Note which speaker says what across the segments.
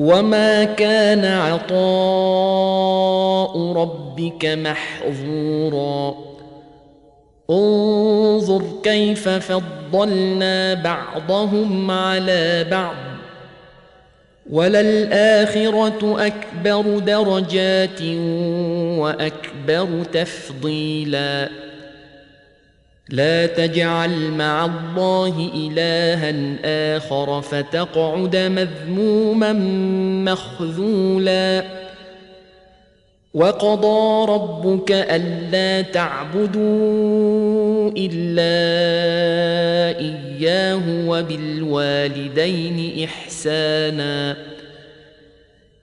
Speaker 1: وما كان عطاء ربك محظورا. انظر كيف فضلنا بعضهم على بعض. وللاخره اكبر درجات واكبر تفضيلا. لا تجعل مع الله إلها آخر فتقعد مذموما مخذولا. وقضى ربك ألا تعبدوا إلا إياه وبالوالدين إحسانا.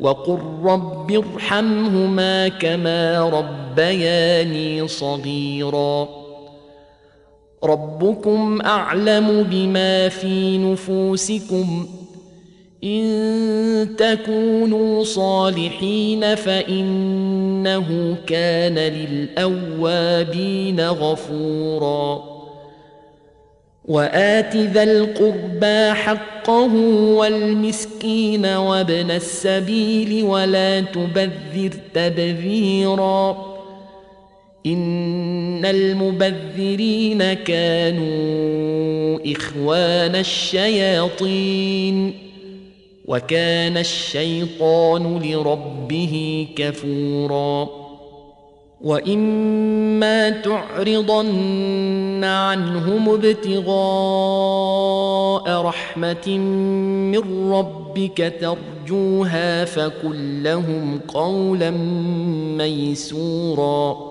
Speaker 1: وقل رب ارحمهما كما ربياني صغيرا. ربكم أعلم بما في نفوسكم. إن تكونوا صالحين فإنه كان للأوابين غفورا. وآت ذا القربى حقه والمسكين وابن السبيل ولا تبذر تبذيرا. إن المبذرين كانوا إخوان الشياطين. وكان الشيطان لربه كفورا. واما تعرضن عنهم ابتغاء رحمه من ربك ترجوها فقل لهم قولا ميسورا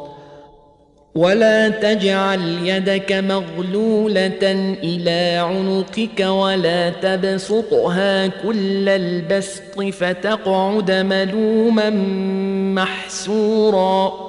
Speaker 1: ولا تجعل يدك مغلوله إلى عنقك ولا تبسطها كل البسط فتقعد ملوما محسورا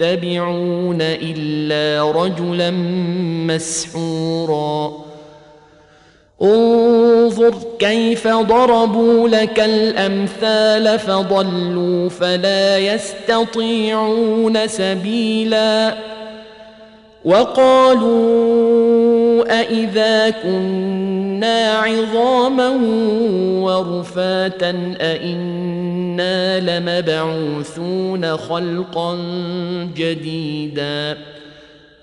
Speaker 1: يتبعون إلا رجلا مسحورا. انظر كيف ضربوا لك الأمثال فضلوا فلا يستطيعون سبيلا. وقالوا أإذا كنا عظاما ورفاتا أإنا لمبعوثون خلقا جديدا.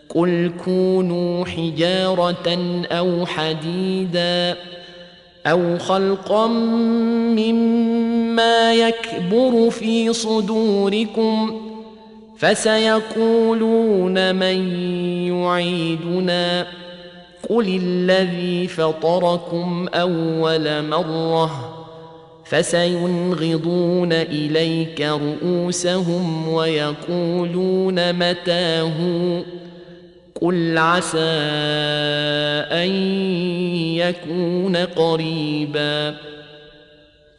Speaker 1: قل كونوا حجارة أو حديدا أو خلقا مما يكبر في صدوركم ۖ فسيقولون من يعيدنا. قل الذي فطركم اول مره فسينغضون إليك رؤوسهم ويقولون متاه قل عسى أن يكون قريبا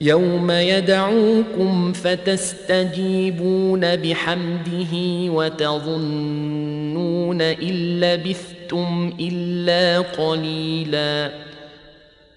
Speaker 1: يوم يدعوكم فتستجيبون بحمده وتظنون إن لبثتم إلا قليلا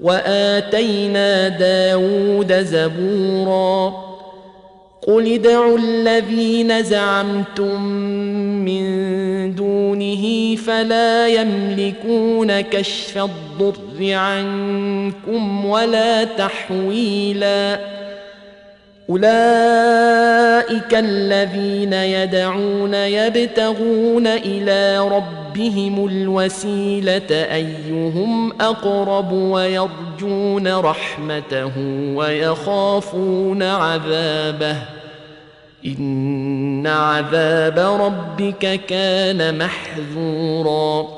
Speaker 1: وآتينا داود زبورا. قل ادعوا الذين زعمتم من دونه فلا يملكون كشف الضر عنكم ولا تحويلا. أولئك الذين يدعون يبتغون إلى ربهم الوسيلة أيهم أقرب ويرجون رحمته ويخافون عذابه. إن عذاب ربك كان محذورا.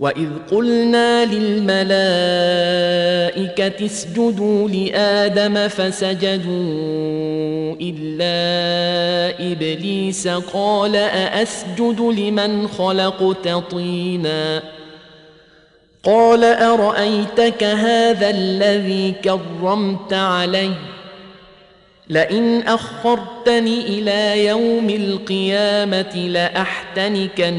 Speaker 1: واذ قلنا للملائكه اسجدوا لادم فسجدوا الا ابليس قال ااسجد لمن خلقت طينا قال ارايتك هذا الذي كرمت علي لئن اخرتني إلى يوم القيامه لاحتنكن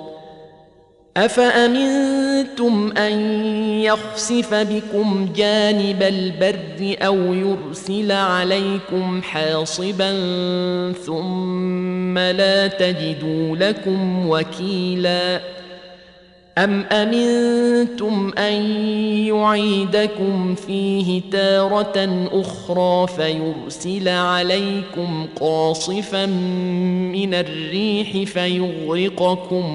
Speaker 1: أفأمنتم أن يخسف بكم جانب البر أو يرسل عليكم حاصبا ثم لا تجدوا لكم وكيلا أم أمنتم أن يعيدكم فيه تارة أخرى فيرسل عليكم قاصفا من الريح فيغرقكم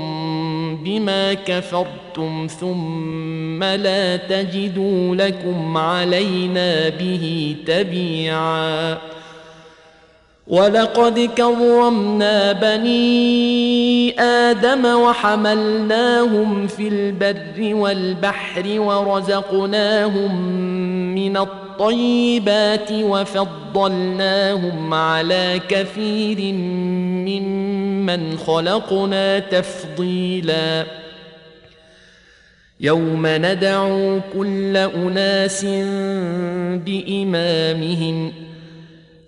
Speaker 1: بما كفرتم ثم لا تجدوا لكم علينا به تبيعاً ولقد كرمنا بني آدم وحملناهم في البر والبحر ورزقناهم من الطيبات وفضلناهم على كثير ممن خلقنا تفضيلا. يوم ندعو كل أناس بإمامهم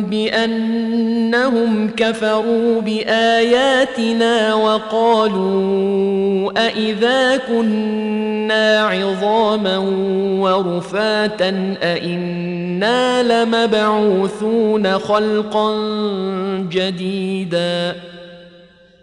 Speaker 1: بأنهم كفروا بآياتنا وقالوا أإذا كنا عظاما ورفاتا أإنا لمبعوثون خلقا جديدا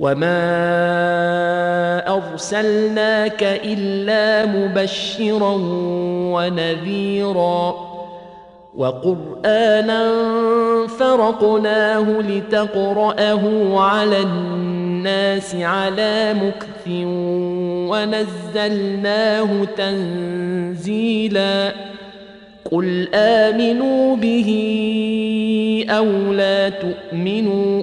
Speaker 1: وما ارسلناك الا مبشرا ونذيرا وقرانا فرقناه لتقراه على الناس على مكث ونزلناه تنزيلا قل امنوا به أو لا تؤمنوا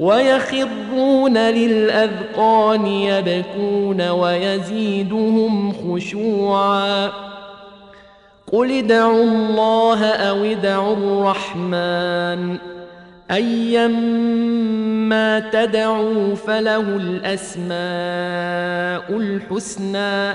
Speaker 1: ويخرون للأذقان يبكون ويزيدهم خشوعا. قل ادعوا الله أو ادعوا الرحمن. أيما تدعوا فله الأسماء الحسنى.